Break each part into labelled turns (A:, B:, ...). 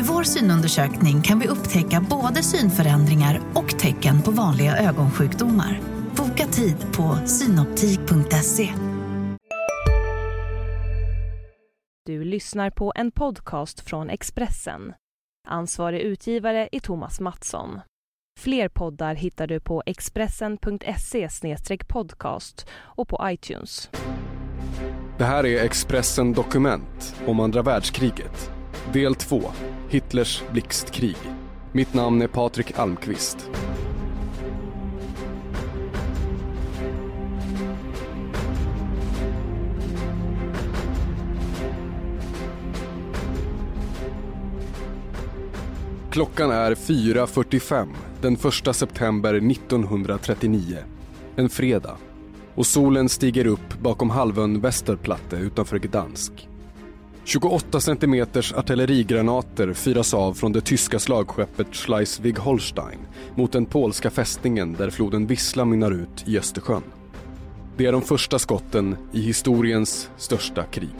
A: Med vår synundersökning kan vi upptäcka både synförändringar och tecken på vanliga ögonsjukdomar. Boka tid på synoptik.se.
B: Du lyssnar på en podcast från Expressen. Ansvarig utgivare är Thomas Mattsson. Fler poddar hittar du på expressen.se podcast och på iTunes.
C: Det här är Expressen Dokument om andra världskriget. Del 2. Hitlers blixtkrig. Mitt namn är Patrik Almqvist. Klockan är 4.45 den 1 september 1939. En fredag. Och solen stiger upp bakom halvön Västerplatte utanför Gdansk. 28 centimeters artillerigranater fyras av från det tyska slagskeppet Schleswig-Holstein mot den polska fästningen där floden Wisla mynnar ut i Östersjön. Det är de första skotten i historiens största krig.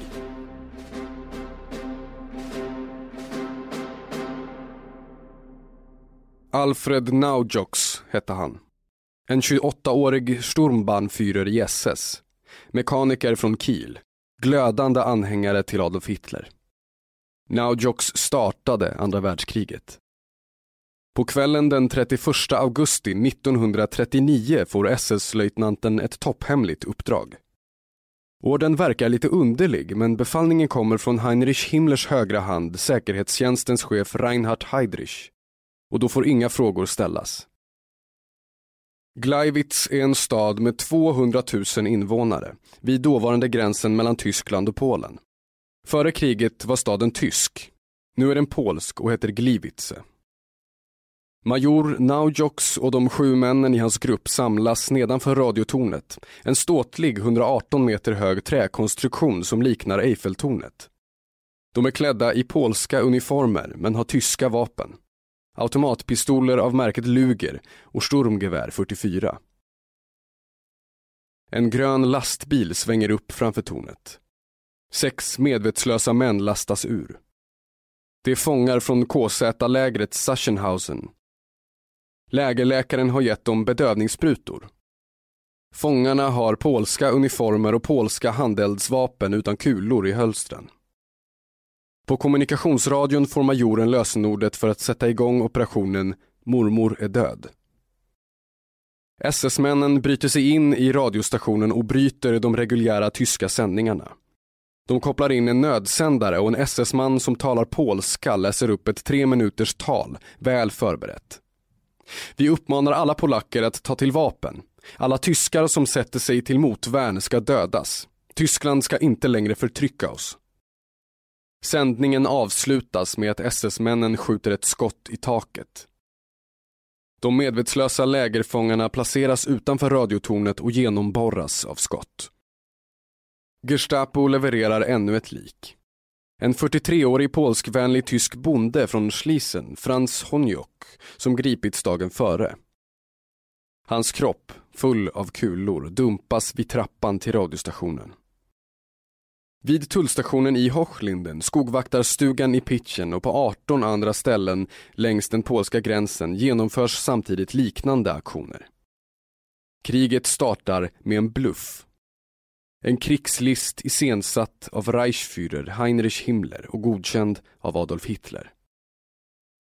C: Alfred Naujoks hette han. En 28-årig Sturmbannführer i SS. Mekaniker från Kiel. Glödande anhängare till Adolf Hitler. Naujoks startade andra världskriget. På kvällen den 31 augusti 1939 får SS-löjtnanten ett topphemligt uppdrag. Orden verkar lite underlig men befallningen kommer från Heinrich Himmlers högra hand, säkerhetstjänstens chef Reinhard Heydrich och då får inga frågor ställas. Gleiwitz är en stad med 200 000 invånare vid dåvarande gränsen mellan Tyskland och Polen. Före kriget var staden tysk. Nu är den polsk och heter Gliwice. Major Naujoks och de sju männen i hans grupp samlas nedanför radiotornet. En ståtlig 118 meter hög träkonstruktion som liknar Eiffeltornet. De är klädda i polska uniformer men har tyska vapen automatpistoler av märket Luger och Sturmgevär 44. En grön lastbil svänger upp framför tornet. Sex medvetslösa män lastas ur. Det är fångar från KZ-lägret Sachsenhausen. Lägerläkaren har gett dem bedövningssprutor. Fångarna har polska uniformer och polska handeldsvapen utan kulor i hölstren. På kommunikationsradion får majoren lösenordet för att sätta igång operationen Mormor är död. SS-männen bryter sig in i radiostationen och bryter de reguljära tyska sändningarna. De kopplar in en nödsändare och en SS-man som talar polska läser upp ett tre minuters tal, väl förberett. Vi uppmanar alla polacker att ta till vapen. Alla tyskar som sätter sig till motvärn ska dödas. Tyskland ska inte längre förtrycka oss. Sändningen avslutas med att SS-männen skjuter ett skott i taket. De medvetslösa lägerfångarna placeras utanför radiotornet och genomborras av skott. Gestapo levererar ännu ett lik. En 43-årig polskvänlig tysk bonde från Schliessen, Franz Honjok, som gripits dagen före. Hans kropp, full av kulor, dumpas vid trappan till radiostationen. Vid tullstationen i Hochlinden, skogvaktarstugan i Pitchen och på 18 andra ställen längs den polska gränsen genomförs samtidigt liknande aktioner. Kriget startar med en bluff. En krigslist iscensatt av Reichsführer Heinrich Himmler och godkänd av Adolf Hitler.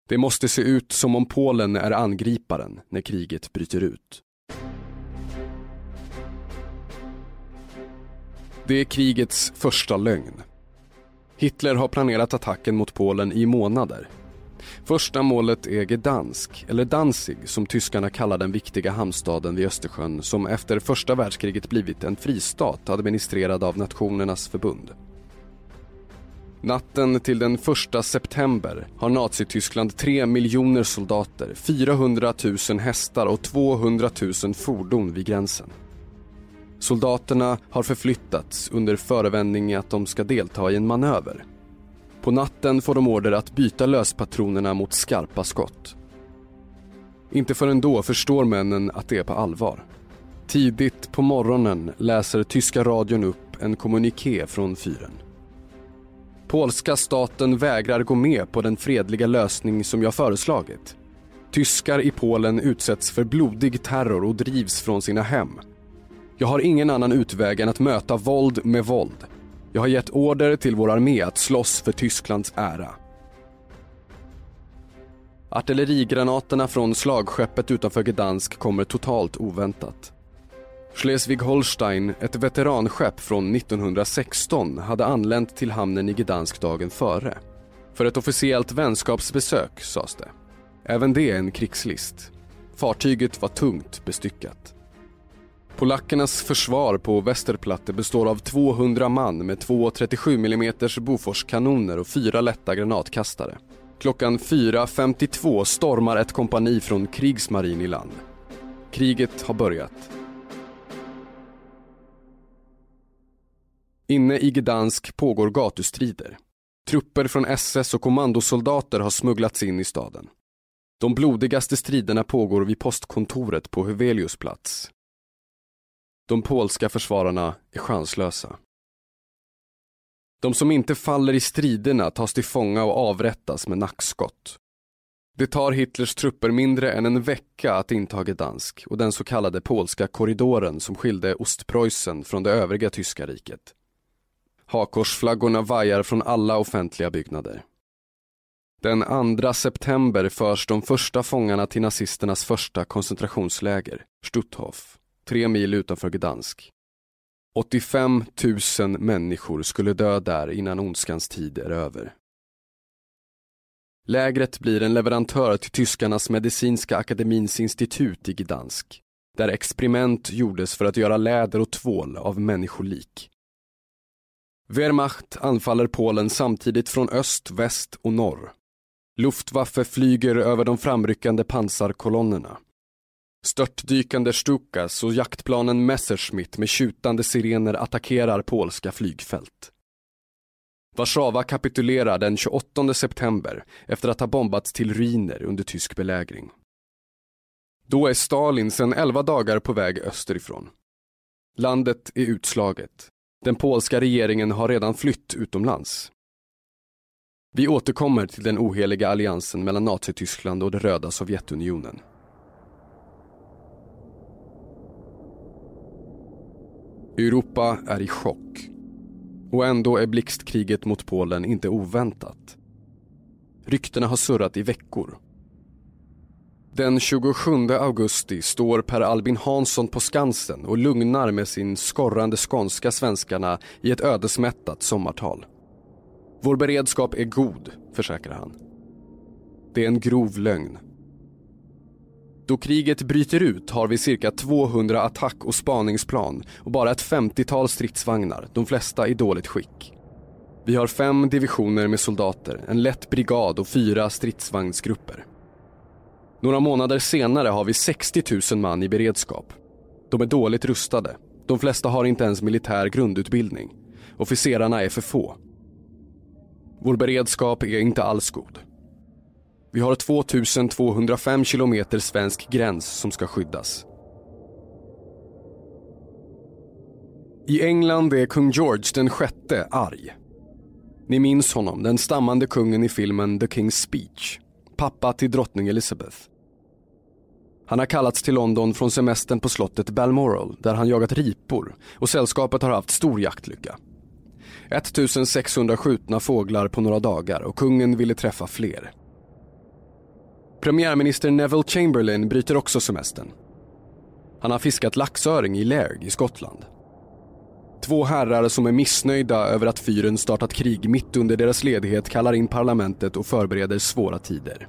C: Det måste se ut som om Polen är angriparen när kriget bryter ut. Det är krigets första lögn. Hitler har planerat attacken mot Polen i månader. Första målet är Gdansk, eller Danzig som tyskarna kallar den viktiga hamnstaden vid Östersjön som efter första världskriget blivit en fristat administrerad av Nationernas förbund. Natten till den 1 september har Nazityskland 3 miljoner soldater, 400 000 hästar och 200 000 fordon vid gränsen. Soldaterna har förflyttats under förevändning att de ska delta i en manöver. På natten får de order att byta löspatronerna mot skarpa skott. Inte förrän då förstår männen att det är på allvar. Tidigt på morgonen läser tyska radion upp en kommuniké från fyren. Polska staten vägrar gå med på den fredliga lösning som jag föreslagit. Tyskar i Polen utsätts för blodig terror och drivs från sina hem. Jag har ingen annan utväg än att möta våld med våld. Jag har gett order till vår armé att slåss för Tysklands ära. Artillerigranaterna från slagskeppet utanför Gdansk kommer totalt oväntat. Schleswig-Holstein, ett veteranskepp från 1916, hade anlänt till hamnen i Gdansk dagen före. För ett officiellt vänskapsbesök, sades det. Även det är en krigslist. Fartyget var tungt bestyckat. Polackernas försvar på västerplatte består av 200 man med två 37 mm Boforskanoner och fyra lätta granatkastare. Klockan 4.52 stormar ett kompani från krigsmarin i land. Kriget har börjat. Inne i Gdansk pågår gatustrider. Trupper från SS och kommandosoldater har smugglats in i staden. De blodigaste striderna pågår vid postkontoret på Huvelius plats. De polska försvararna är chanslösa. De som inte faller i striderna tas till fånga och avrättas med nackskott. Det tar Hitlers trupper mindre än en vecka att inta Gdansk och den så kallade polska korridoren som skilde Ostpreussen från det övriga tyska riket. Hakorsflaggorna vajar från alla offentliga byggnader. Den 2 september förs de första fångarna till nazisternas första koncentrationsläger, Stutthof, tre mil utanför Gdansk. 85 000 människor skulle dö där innan ondskans tid är över. Lägret blir en leverantör till tyskarnas medicinska akademins institut i Gdansk, där experiment gjordes för att göra läder och tvål av människolik. Wehrmacht anfaller Polen samtidigt från öst, väst och norr. Luftwaffe flyger över de framryckande pansarkolonnerna. Störtdykande Stukas och jaktplanen Messerschmitt med tjutande sirener attackerar polska flygfält. Warszawa kapitulerar den 28 september efter att ha bombats till ruiner under tysk belägring. Då är Stalin sedan 11 dagar på väg österifrån. Landet är utslaget. Den polska regeringen har redan flytt utomlands. Vi återkommer till den oheliga alliansen mellan Nazityskland och det röda Sovjetunionen. Europa är i chock. Och ändå är blixtkriget mot Polen inte oväntat. Ryktena har surrat i veckor. Den 27 augusti står Per Albin Hansson på Skansen och lugnar med sin skorrande skånska svenskarna i ett ödesmättat sommartal. Vår beredskap är god, försäkrar han. Det är en grov lögn. Då kriget bryter ut har vi cirka 200 attack och spaningsplan och bara ett 50-tal stridsvagnar, de flesta i dåligt skick. Vi har fem divisioner med soldater, en lätt brigad och fyra stridsvagnsgrupper. Några månader senare har vi 60 000 man i beredskap. De är dåligt rustade. De flesta har inte ens militär grundutbildning. Officerarna är för få. Vår beredskap är inte alls god. Vi har 2205 kilometer svensk gräns som ska skyddas. I England är kung George den sjätte arg. Ni minns honom, den stammande kungen i filmen The King's Speech. Pappa till drottning Elizabeth. Han har kallats till London från semestern på slottet Balmoral där han jagat ripor och sällskapet har haft stor jaktlycka. 1600 skjutna fåglar på några dagar och kungen ville träffa fler. Premiärminister Neville Chamberlain bryter också semestern. Han har fiskat laxöring i Lairg i Skottland. Två herrar som är missnöjda över att fyren startat krig mitt under deras ledighet kallar in parlamentet och förbereder svåra tider.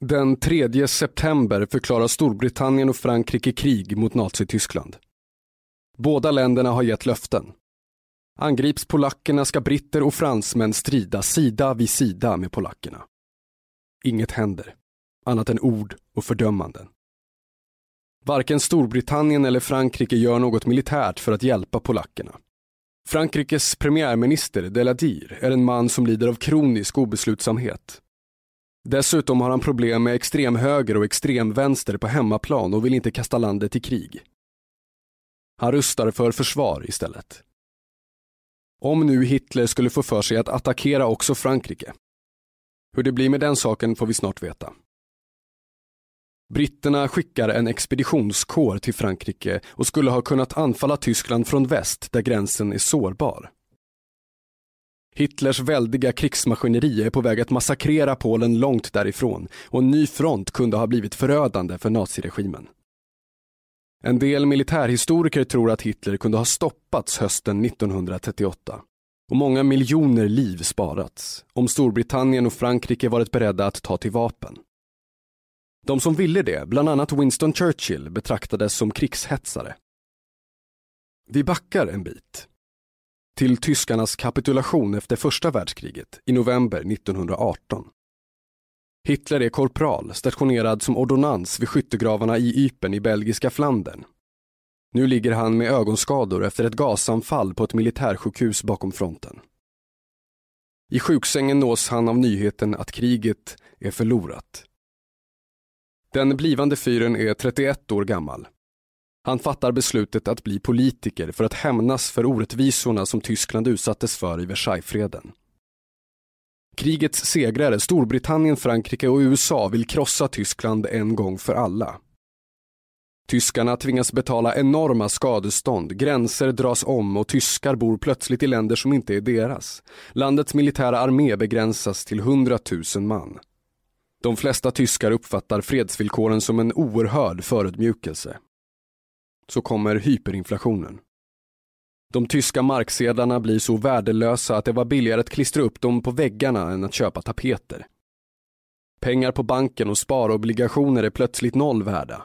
C: Den 3 september förklarar Storbritannien och Frankrike krig mot Nazityskland. Båda länderna har gett löften. Angrips polackerna ska britter och fransmän strida sida vid sida med polackerna. Inget händer, annat än ord och fördömanden. Varken Storbritannien eller Frankrike gör något militärt för att hjälpa polackerna. Frankrikes premiärminister Deladir är en man som lider av kronisk obeslutsamhet. Dessutom har han problem med extremhöger och extremvänster på hemmaplan och vill inte kasta landet i krig. Han rustar för försvar istället. Om nu Hitler skulle få för sig att attackera också Frankrike. Hur det blir med den saken får vi snart veta. Britterna skickar en expeditionskår till Frankrike och skulle ha kunnat anfalla Tyskland från väst där gränsen är sårbar. Hitlers väldiga krigsmaskineri är på väg att massakrera Polen långt därifrån och en ny front kunde ha blivit förödande för naziregimen. En del militärhistoriker tror att Hitler kunde ha stoppats hösten 1938 och många miljoner liv sparats om Storbritannien och Frankrike varit beredda att ta till vapen. De som ville det, bland annat Winston Churchill, betraktades som krigshetsare. Vi backar en bit. Till tyskarnas kapitulation efter första världskriget i november 1918. Hitler är korpral, stationerad som ordonnans vid skyttegravarna i Ypen i belgiska Flandern. Nu ligger han med ögonskador efter ett gasanfall på ett militärsjukhus bakom fronten. I sjuksängen nås han av nyheten att kriget är förlorat. Den blivande fyren är 31 år gammal. Han fattar beslutet att bli politiker för att hämnas för orättvisorna som Tyskland utsattes för i Versaillesfreden. Krigets segrare Storbritannien, Frankrike och USA vill krossa Tyskland en gång för alla. Tyskarna tvingas betala enorma skadestånd, gränser dras om och tyskar bor plötsligt i länder som inte är deras. Landets militära armé begränsas till 100 000 man. De flesta tyskar uppfattar fredsvillkoren som en oerhörd förödmjukelse. Så kommer hyperinflationen. De tyska marksedlarna blir så värdelösa att det var billigare att klistra upp dem på väggarna än att köpa tapeter. Pengar på banken och sparobligationer är plötsligt noll värda.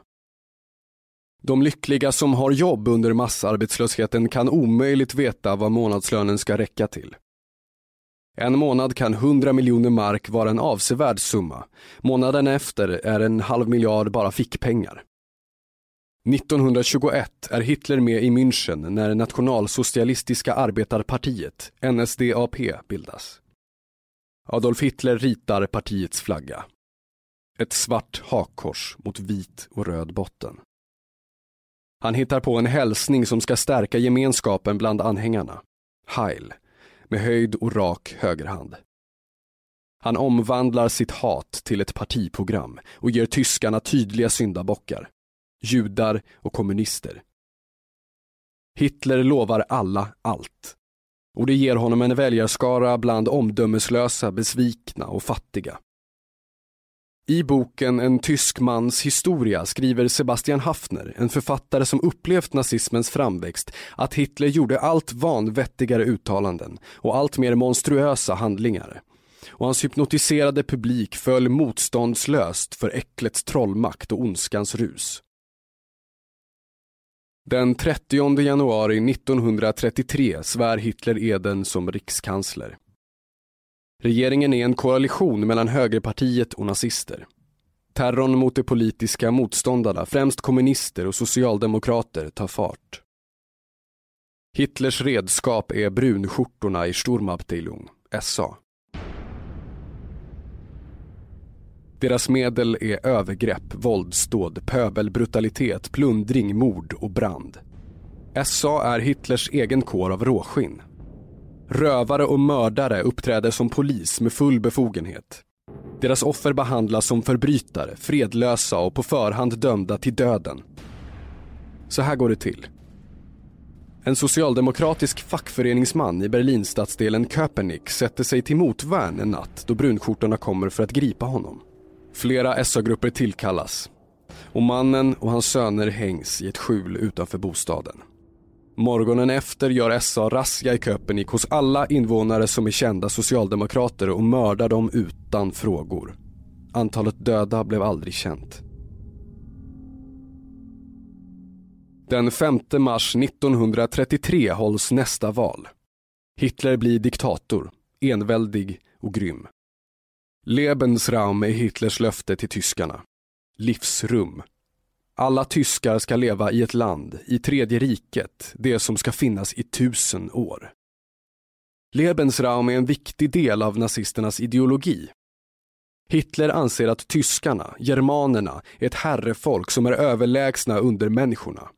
C: De lyckliga som har jobb under massarbetslösheten kan omöjligt veta vad månadslönen ska räcka till. En månad kan 100 miljoner mark vara en avsevärd summa. Månaden efter är en halv miljard bara fickpengar. 1921 är Hitler med i München när Nationalsocialistiska arbetarpartiet, NSDAP, bildas. Adolf Hitler ritar partiets flagga. Ett svart hakkors mot vit och röd botten. Han hittar på en hälsning som ska stärka gemenskapen bland anhängarna. Heil, med höjd och rak högerhand. Han omvandlar sitt hat till ett partiprogram och ger tyskarna tydliga syndabockar. Judar och kommunister. Hitler lovar alla allt. Och det ger honom en väljarskara bland omdömeslösa, besvikna och fattiga. I boken En tysk mans historia skriver Sebastian Haffner, en författare som upplevt nazismens framväxt, att Hitler gjorde allt vanvettigare uttalanden och allt mer monstruösa handlingar. Och hans hypnotiserade publik föll motståndslöst för äcklets trollmakt och ondskans rus. Den 30 januari 1933 svär Hitler eden som rikskansler. Regeringen är en koalition mellan högerpartiet och nazister. Terrorn mot de politiska motståndarna, främst kommunister och socialdemokrater, tar fart. Hitlers redskap är brunskjortorna i Sturmabteilung, SA. Deras medel är övergrepp, våldsdåd, pöbelbrutalitet, plundring, mord och brand. SA är Hitlers egen kår av råskinn. Rövare och mördare uppträder som polis med full befogenhet. Deras offer behandlas som förbrytare, fredlösa och på förhand dömda till döden. Så här går det till. En socialdemokratisk fackföreningsman i Berlinstadsdelen Köpenick sätter sig till motvärn en natt då brunskjortorna kommer för att gripa honom. Flera SA-grupper tillkallas och mannen och hans söner hängs i ett skjul utanför bostaden. Morgonen efter gör SA razzia i Köpenick hos alla invånare som är kända socialdemokrater och mördar dem utan frågor. Antalet döda blev aldrig känt. Den 5 mars 1933 hålls nästa val. Hitler blir diktator, enväldig och grym. Lebensraum är Hitlers löfte till tyskarna. Livsrum. Alla tyskar ska leva i ett land, i tredje riket, det som ska finnas i tusen år. Lebensraum är en viktig del av nazisternas ideologi. Hitler anser att tyskarna, germanerna, är ett herrefolk som är överlägsna under människorna.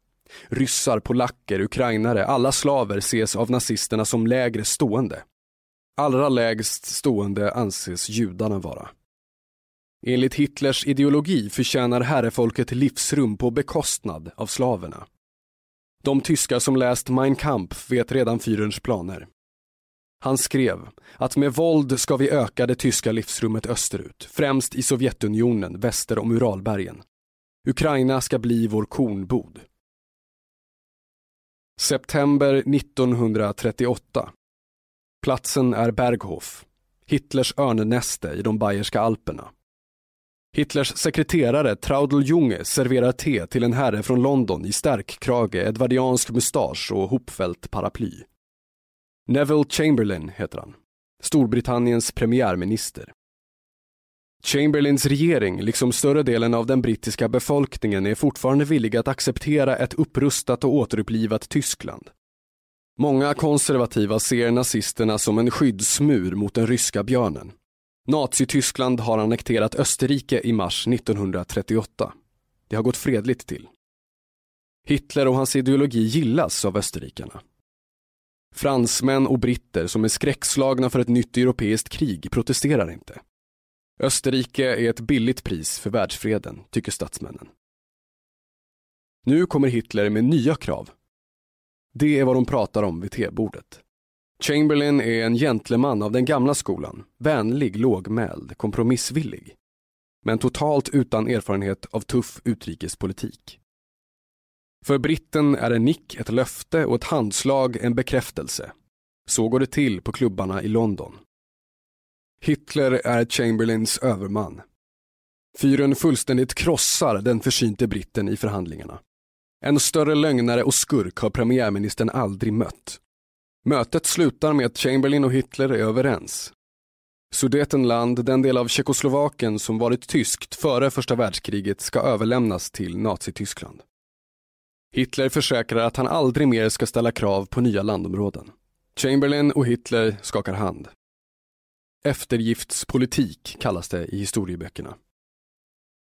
C: Ryssar, polacker, ukrainare, alla slaver ses av nazisterna som lägre stående. Allra lägst stående anses judarna vara. Enligt Hitlers ideologi förtjänar herrefolket livsrum på bekostnad av slaverna. De tyskar som läst Mein Kampf vet redan Führers planer. Han skrev att med våld ska vi öka det tyska livsrummet österut, främst i Sovjetunionen väster om Uralbergen. Ukraina ska bli vår kornbod. September 1938. Platsen är Berghof, Hitlers örnnäste i de bayerska alperna. Hitlers sekreterare Traudl Junge serverar te till en herre från London i stärkkrage, edvardiansk mustasch och hopfällt paraply. Neville Chamberlain heter han, Storbritanniens premiärminister. Chamberlains regering, liksom större delen av den brittiska befolkningen, är fortfarande villig att acceptera ett upprustat och återupplivat Tyskland. Många konservativa ser nazisterna som en skyddsmur mot den ryska björnen. Nazityskland har annekterat Österrike i mars 1938. Det har gått fredligt till. Hitler och hans ideologi gillas av österrikarna. Fransmän och britter som är skräckslagna för ett nytt europeiskt krig protesterar inte. Österrike är ett billigt pris för världsfreden, tycker statsmännen. Nu kommer Hitler med nya krav. Det är vad de pratar om vid tebordet. Chamberlain är en gentleman av den gamla skolan, vänlig, lågmäld, kompromissvillig. Men totalt utan erfarenhet av tuff utrikespolitik. För britten är en nick ett löfte och ett handslag en bekräftelse. Så går det till på klubbarna i London. Hitler är Chamberlains överman. Fyren fullständigt krossar den försynte britten i förhandlingarna. En större lögnare och skurk har premiärministern aldrig mött. Mötet slutar med att Chamberlain och Hitler är överens. Sudetenland, den del av Tjeckoslovakien som varit tyskt före första världskriget, ska överlämnas till Nazityskland. Hitler försäkrar att han aldrig mer ska ställa krav på nya landområden. Chamberlain och Hitler skakar hand. Eftergiftspolitik kallas det i historieböckerna.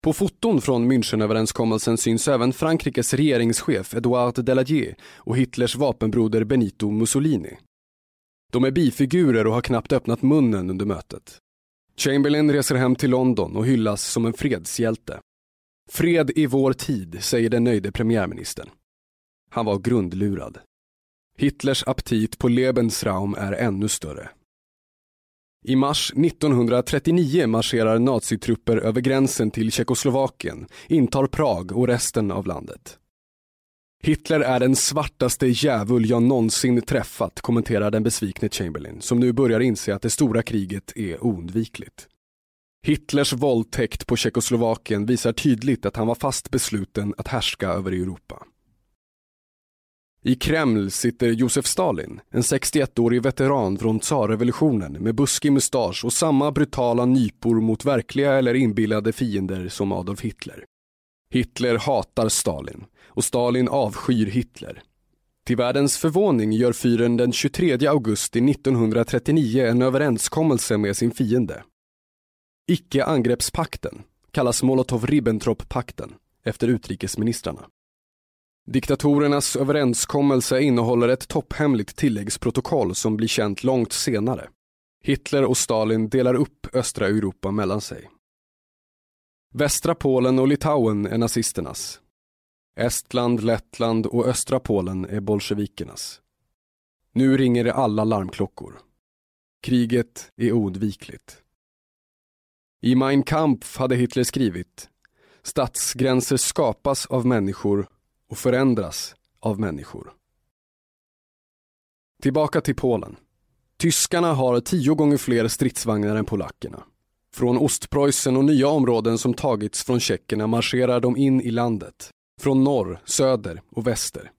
C: På foton från Münchenöverenskommelsen syns även Frankrikes regeringschef Edouard Delagier och Hitlers vapenbroder Benito Mussolini. De är bifigurer och har knappt öppnat munnen under mötet. Chamberlain reser hem till London och hyllas som en fredshjälte. Fred i vår tid, säger den nöjde premiärministern. Han var grundlurad. Hitlers aptit på Lebensraum är ännu större. I mars 1939 marscherar nazitrupper över gränsen till Tjeckoslovakien, intar Prag och resten av landet. Hitler är den svartaste djävul jag någonsin träffat, kommenterar den besvikne Chamberlain, som nu börjar inse att det stora kriget är oundvikligt. Hitlers våldtäkt på Tjeckoslovakien visar tydligt att han var fast besluten att härska över Europa. I Kreml sitter Josef Stalin, en 61-årig veteran från tsarrevolutionen med buskig mustasch och samma brutala nypor mot verkliga eller inbillade fiender som Adolf Hitler. Hitler hatar Stalin och Stalin avskyr Hitler. Till världens förvåning gör fyren den 23 augusti 1939 en överenskommelse med sin fiende. Icke-angreppspakten kallas Molotov-Ribbentrop-pakten efter utrikesministrarna. Diktatorernas överenskommelse innehåller ett topphemligt tilläggsprotokoll som blir känt långt senare. Hitler och Stalin delar upp östra Europa mellan sig. Västra Polen och Litauen är nazisternas. Estland, Lettland och östra Polen är bolsjevikernas. Nu ringer alla larmklockor. Kriget är oundvikligt. I Mein Kampf hade Hitler skrivit statsgränser skapas av människor och förändras av människor. Tillbaka till Polen. Tyskarna har tio gånger fler stridsvagnar än polackerna. Från Ostpreussen och nya områden som tagits från tjeckerna marscherar de in i landet. Från norr, söder och väster.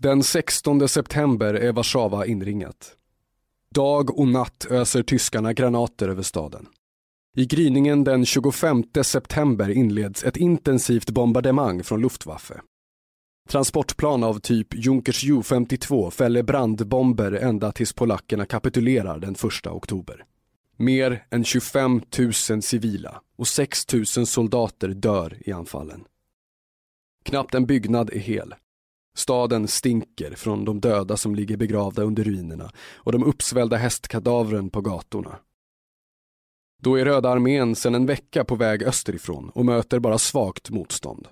C: Den 16 september är Warszawa inringat. Dag och natt öser tyskarna granater över staden. I gryningen den 25 september inleds ett intensivt bombardemang från Luftwaffe. Transportplan av typ Junkers Ju-52 fäller brandbomber ända tills polackerna kapitulerar den 1 oktober. Mer än 25 000 civila och 6 000 soldater dör i anfallen. Knappt en byggnad är hel. Staden stinker från de döda som ligger begravda under ruinerna och de uppsvällda hästkadavren på gatorna. Då är Röda armén sedan en vecka på väg österifrån och möter bara svagt motstånd.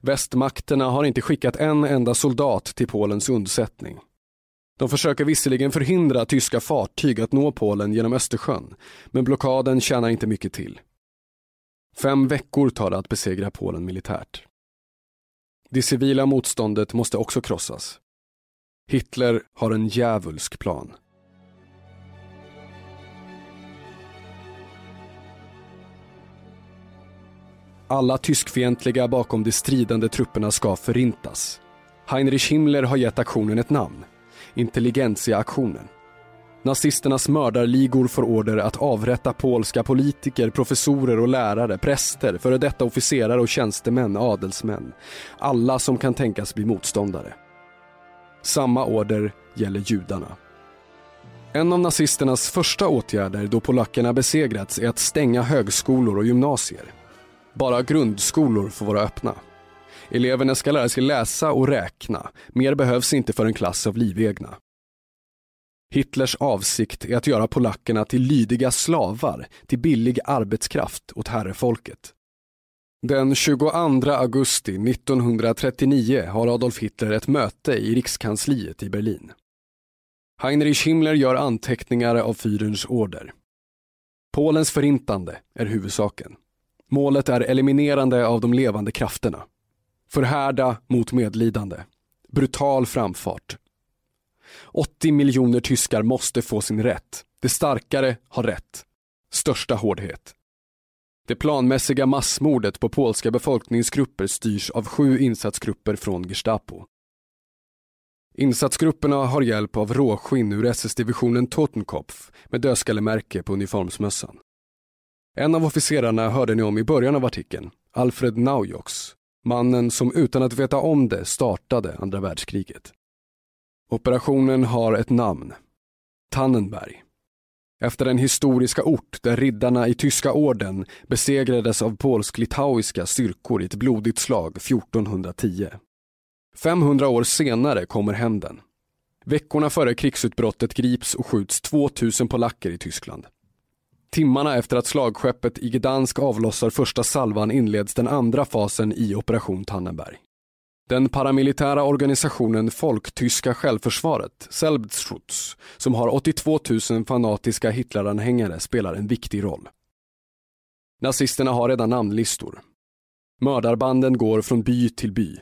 C: Västmakterna har inte skickat en enda soldat till Polens undsättning. De försöker visserligen förhindra tyska fartyg att nå Polen genom Östersjön, men blockaden tjänar inte mycket till. Fem veckor tar det att besegra Polen militärt. Det civila motståndet måste också krossas. Hitler har en djävulsk plan. Alla tyskfientliga bakom de stridande trupperna ska förintas. Heinrich Himmler har gett aktionen ett namn. Intelligentsia-aktionen. Nazisternas mördarligor får order att avrätta polska politiker, professorer och lärare, präster, före detta officerare och tjänstemän, adelsmän. Alla som kan tänkas bli motståndare. Samma order gäller judarna. En av nazisternas första åtgärder då polackerna besegrats är att stänga högskolor och gymnasier. Bara grundskolor får vara öppna. Eleverna ska lära sig läsa och räkna. Mer behövs inte för en klass av livegna. Hitlers avsikt är att göra polackerna till lydiga slavar, till billig arbetskraft åt herrefolket. Den 22 augusti 1939 har Adolf Hitler ett möte i rikskansliet i Berlin. Heinrich Himmler gör anteckningar av Führers order. Polens förintande är huvudsaken. Målet är eliminerande av de levande krafterna. Förhärda mot medlidande. Brutal framfart. 80 miljoner tyskar måste få sin rätt. Det starkare har rätt. Största hårdhet. Det planmässiga massmordet på polska befolkningsgrupper styrs av sju insatsgrupper från Gestapo. Insatsgrupperna har hjälp av råskinn ur SS-divisionen Totenkopf med dödskallemärke på uniformsmössan. En av officerarna hörde ni om i början av artikeln, Alfred Naujoks, mannen som utan att veta om det startade andra världskriget. Operationen har ett namn, Tannenberg. Efter den historiska ort där riddarna i tyska orden besegrades av polsk-litauiska styrkor i ett blodigt slag 1410. 500 år senare kommer hämnden. Veckorna före krigsutbrottet grips och skjuts 2000 polacker i Tyskland. Timmarna efter att slagskeppet i Gdansk avlossar första salvan inleds den andra fasen i Operation Tannenberg. Den paramilitära organisationen Folktyska självförsvaret, Selbstschutz, som har 82 000 fanatiska Hitleranhängare spelar en viktig roll. Nazisterna har redan namnlistor. Mördarbanden går från by till by.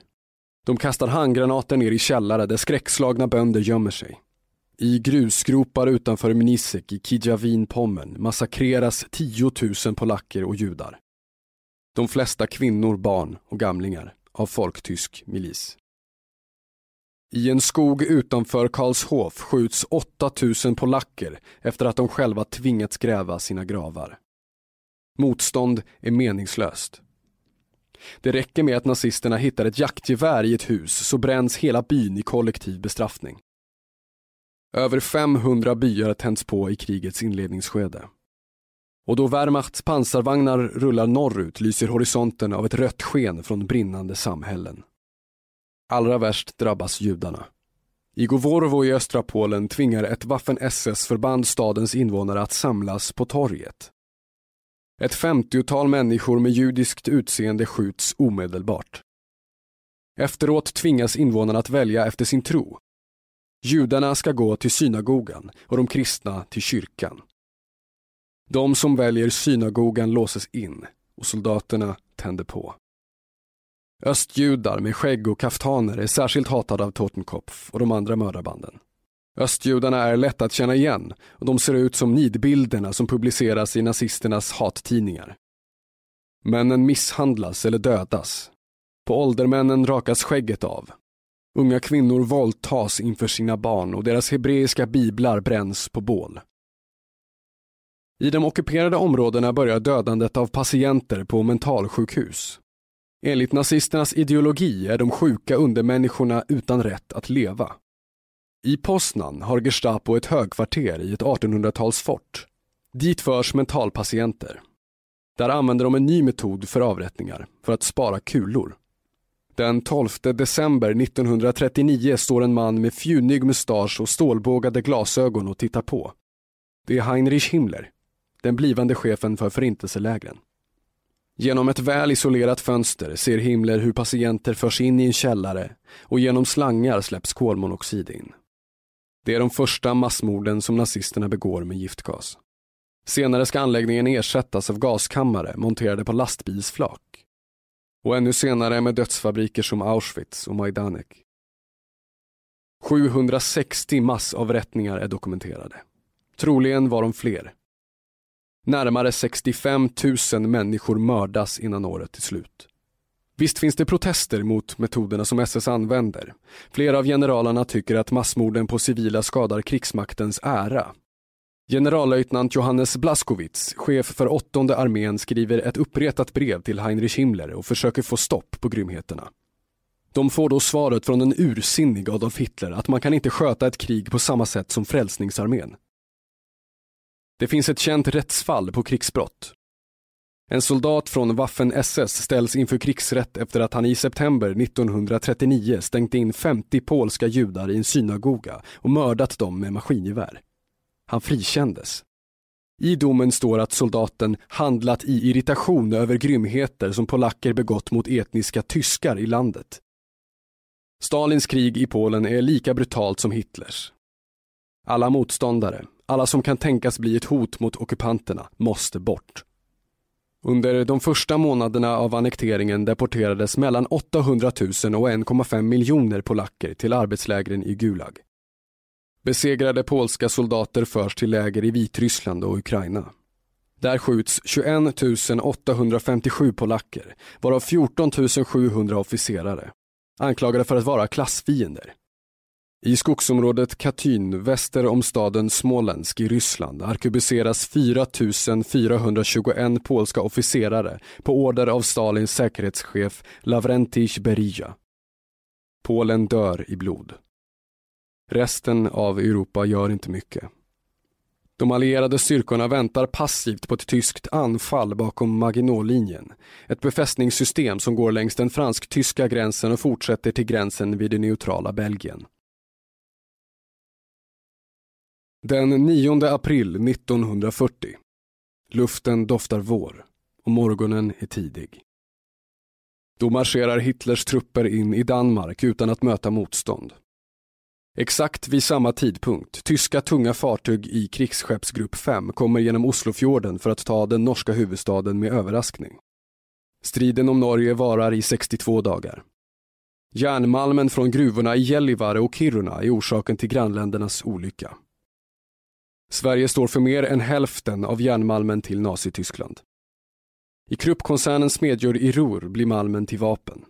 C: De kastar handgranater ner i källare där skräckslagna bönder gömmer sig. I grusgropar utanför Mnisek i Kijavin-Pommern massakreras 10 000 polacker och judar. De flesta kvinnor, barn och gamlingar av folktysk milis. I en skog utanför Karlshof skjuts 8000 polacker efter att de själva tvingats gräva sina gravar. Motstånd är meningslöst. Det räcker med att nazisterna hittar ett jaktgevär i ett hus så bränns hela byn i kollektiv bestraffning. Över 500 byar tänds på i krigets inledningsskede. Och då Wehrmachts pansarvagnar rullar norrut lyser horisonten av ett rött sken från brinnande samhällen. Allra värst drabbas judarna. I Govorvo i östra Polen tvingar ett Waffen-SS-förband stadens invånare att samlas på torget. Ett femtiotal människor med judiskt utseende skjuts omedelbart. Efteråt tvingas invånarna att välja efter sin tro. Judarna ska gå till synagogan och de kristna till kyrkan. De som väljer synagogan låses in och soldaterna tänder på. Östjudar med skägg och kaftaner är särskilt hatade av Totenkopf och de andra mördarbanden. Östjudarna är lätta att känna igen och de ser ut som nidbilderna som publiceras i nazisternas hattidningar. Männen misshandlas eller dödas. På åldermännen rakas skägget av. Unga kvinnor våldtas inför sina barn och deras hebreiska biblar bränns på bål. I de ockuperade områdena börjar dödandet av patienter på mentalsjukhus. Enligt nazisternas ideologi är de sjuka undermänniskorna utan rätt att leva. I Poznan har Gestapo ett högkvarter i ett 1800-talsfort. Dit förs mentalpatienter. Där använder de en ny metod för avrättningar, för att spara kulor. Den 12 december 1939 står en man med fjunig mustasch och stålbågade glasögon och tittar på. Det är Heinrich Himmler, den blivande chefen för förintelselägren. Genom ett väl isolerat fönster ser Himmler hur patienter förs in i en källare och genom slangar släpps kolmonoxid in. Det är de första massmorden som nazisterna begår med giftgas. Senare ska anläggningen ersättas av gaskammare monterade på lastbilsflak. Och ännu senare med dödsfabriker som Auschwitz och Majdanek. 760 massavrättningar är dokumenterade. Troligen var de fler. Närmare 65 000 människor mördas innan året är slut. Visst finns det protester mot metoderna som SS använder. Flera av generalerna tycker att massmorden på civila skadar krigsmaktens ära. Generallöjtnant Johannes Blaskowitz, chef för åttonde armén, skriver ett uppretat brev till Heinrich Himmler och försöker få stopp på grymheterna. De får då svaret från en ursinnig Adolf Hitler att man kan inte sköta ett krig på samma sätt som Frälsningsarmén. Det finns ett känt rättsfall på krigsbrott. En soldat från Waffen-SS ställs inför krigsrätt efter att han i september 1939 stängt in 50 polska judar i en synagoga och mördat dem med maskingevär. Han frikändes. I domen står att soldaten handlat i irritation över grymheter som polacker begått mot etniska tyskar i landet. Stalins krig i Polen är lika brutalt som Hitlers. Alla motståndare, alla som kan tänkas bli ett hot mot ockupanterna, måste bort. Under de första månaderna av annekteringen deporterades mellan 800 000 och 1,5 miljoner polacker till arbetslägren i Gulag. Besegrade polska soldater förs till läger i Vitryssland och Ukraina. Där skjuts 21 857 polacker, varav 14 700 officerare, anklagade för att vara klassfiender. I skogsområdet Katyn väster om staden Smolensk i Ryssland arkebuseras 4 421 polska officerare på order av Stalins säkerhetschef Lavrentij Berija. Polen dör i blod. Resten av Europa gör inte mycket. De allierade styrkorna väntar passivt på ett tyskt anfall bakom Maginotlinjen, Ett befästningssystem som går längs den fransk-tyska gränsen och fortsätter till gränsen vid det neutrala Belgien. Den 9 april 1940. Luften doftar vår och morgonen är tidig. Då marscherar Hitlers trupper in i Danmark utan att möta motstånd. Exakt vid samma tidpunkt, tyska tunga fartyg i krigsskeppsgrupp 5 kommer genom Oslofjorden för att ta den norska huvudstaden med överraskning. Striden om Norge varar i 62 dagar. Järnmalmen från gruvorna i Gällivare och Kiruna är orsaken till grannländernas olycka. Sverige står för mer än hälften av järnmalmen till Nazityskland. I Kruppkoncernens smedjor i Ruhr blir malmen till vapen.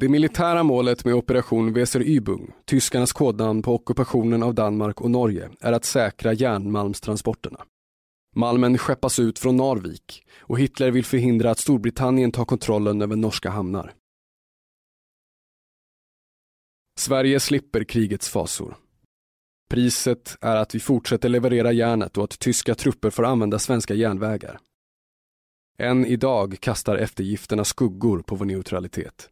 C: Det militära målet med operation Weser Übung, tyskarnas kodnamn på ockupationen av Danmark och Norge, är att säkra järnmalmstransporterna. Malmen skeppas ut från Narvik och Hitler vill förhindra att Storbritannien tar kontrollen över norska hamnar. Sverige slipper krigets fasor. Priset är att vi fortsätter leverera järnet och att tyska trupper får använda svenska järnvägar. Än idag kastar eftergifterna skuggor på vår neutralitet.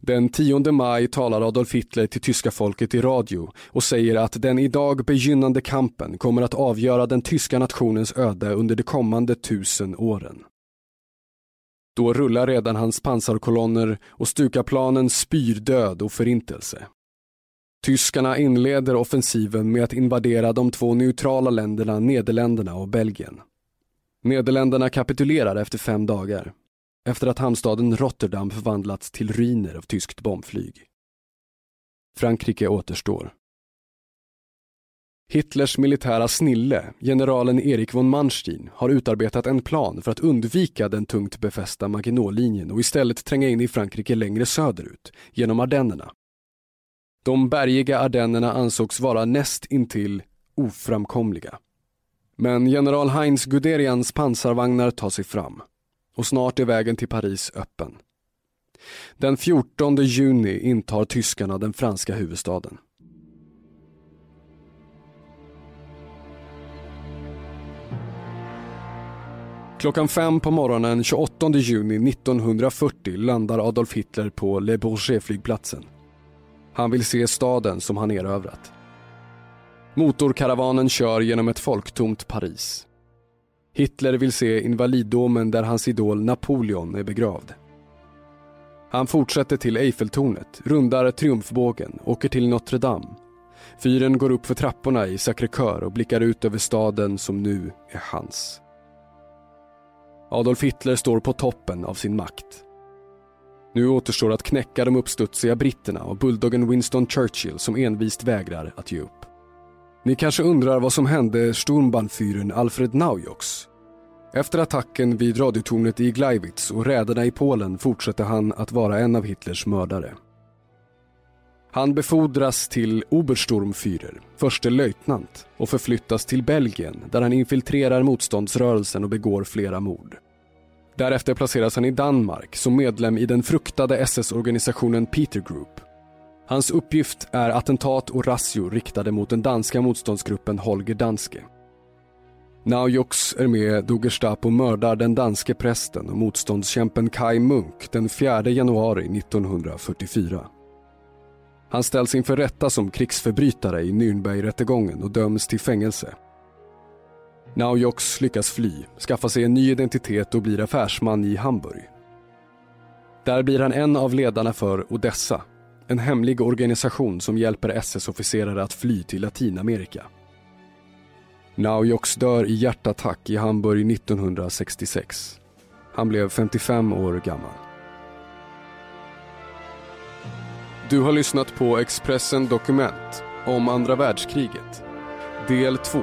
C: Den 10 maj talar Adolf Hitler till tyska folket i radio och säger att den idag begynnande kampen kommer att avgöra den tyska nationens öde under de kommande tusen åren. Då rullar redan hans pansarkolonner och Stukaplanen spyr död och förintelse. Tyskarna inleder offensiven med att invadera de två neutrala länderna Nederländerna och Belgien. Nederländerna kapitulerar efter fem dagar, efter att hamnstaden Rotterdam förvandlats till ruiner av tyskt bombflyg. Frankrike återstår. Hitlers militära snille, generalen Erik von Manstein, har utarbetat en plan för att undvika den tungt befästa Maginotlinjen och istället tränga in i Frankrike längre söderut, genom Ardennerna. De bergiga Ardennerna ansågs vara näst intill oframkomliga. Men general Heinz Guderians pansarvagnar tar sig fram och snart är vägen till Paris öppen. Den 14 juni intar tyskarna den franska huvudstaden. Klockan fem på morgonen 28 juni 1940 landar Adolf Hitler på Le Bourget-flygplatsen. Han vill se staden som han erövrat. Motorkaravanen kör genom ett folktomt Paris. Hitler vill se invaliddomen där hans idol Napoleon är begravd. Han fortsätter till Eiffeltornet, rundar Triumfbågen, åker till Notre Dame. Fyren går upp för trapporna i Sacré-Cœur och blickar ut över staden som nu är hans. Adolf Hitler står på toppen av sin makt. Nu återstår att knäcka de uppstudsiga britterna och bulldoggen Winston Churchill som envist vägrar att ge upp. Ni kanske undrar vad som hände Sturmbannfyren Alfred Naujoks. Efter attacken vid radiotornet i Gleiwitz och räderna i Polen fortsätter han att vara en av Hitlers mördare. Han befordras till Obersturmführer, förste löjtnant och förflyttas till Belgien där han infiltrerar motståndsrörelsen och begår flera mord. Därefter placeras han i Danmark som medlem i den fruktade SS-organisationen Peter Group. Hans uppgift är attentat och razzior riktade mot den danska motståndsgruppen Holger Danske. Naujoks är med då Gestapo mördar den danske prästen och motståndskämpen Kai Munk den 4 januari 1944. Han ställs inför rätta som krigsförbrytare i Nürnbergrättegången och döms till fängelse. Naujoks lyckas fly, skaffa sig en ny identitet och blir affärsman i Hamburg. Där blir han en av ledarna för Odessa, en hemlig organisation som hjälper SS-officerare att fly till Latinamerika. Naujoks dör i hjärtattack i Hamburg 1966. Han blev 55 år gammal. Du har lyssnat på Expressen Dokument om andra världskriget, del 2.